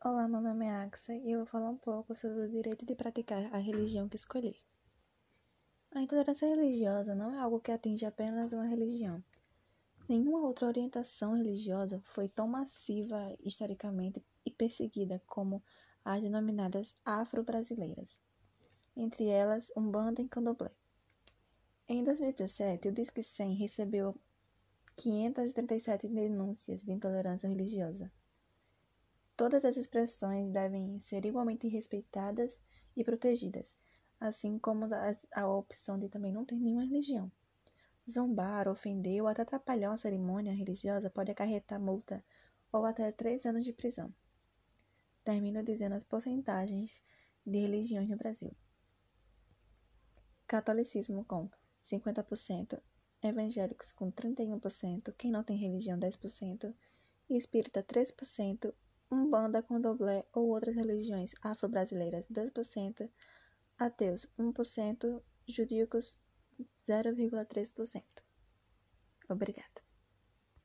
Olá, meu nome é Axa e eu vou falar um pouco sobre o direito de praticar a religião que escolher. A intolerância religiosa não é algo que atinge apenas uma religião. Nenhuma outra orientação religiosa foi tão massiva historicamente e perseguida como as denominadas afro-brasileiras, entre elas Umbanda e Candomblé. Em 2017, o Disque 100 recebeu 537 denúncias de intolerância religiosa Todas as expressões devem ser igualmente respeitadas e protegidas, assim como a opção de também não ter nenhuma religião. Zombar, ofender ou até atrapalhar uma cerimônia religiosa pode acarretar multa ou até três anos de prisão. Termino dizendo as porcentagens de religiões no Brasil. Catolicismo com 50%, evangélicos com 31%, quem não tem religião 10%, e espírita 3%, Umbanda, Candomblé ou outras religiões afro-brasileiras 2%, ateus 1%, judaicos 0,3%. Obrigada.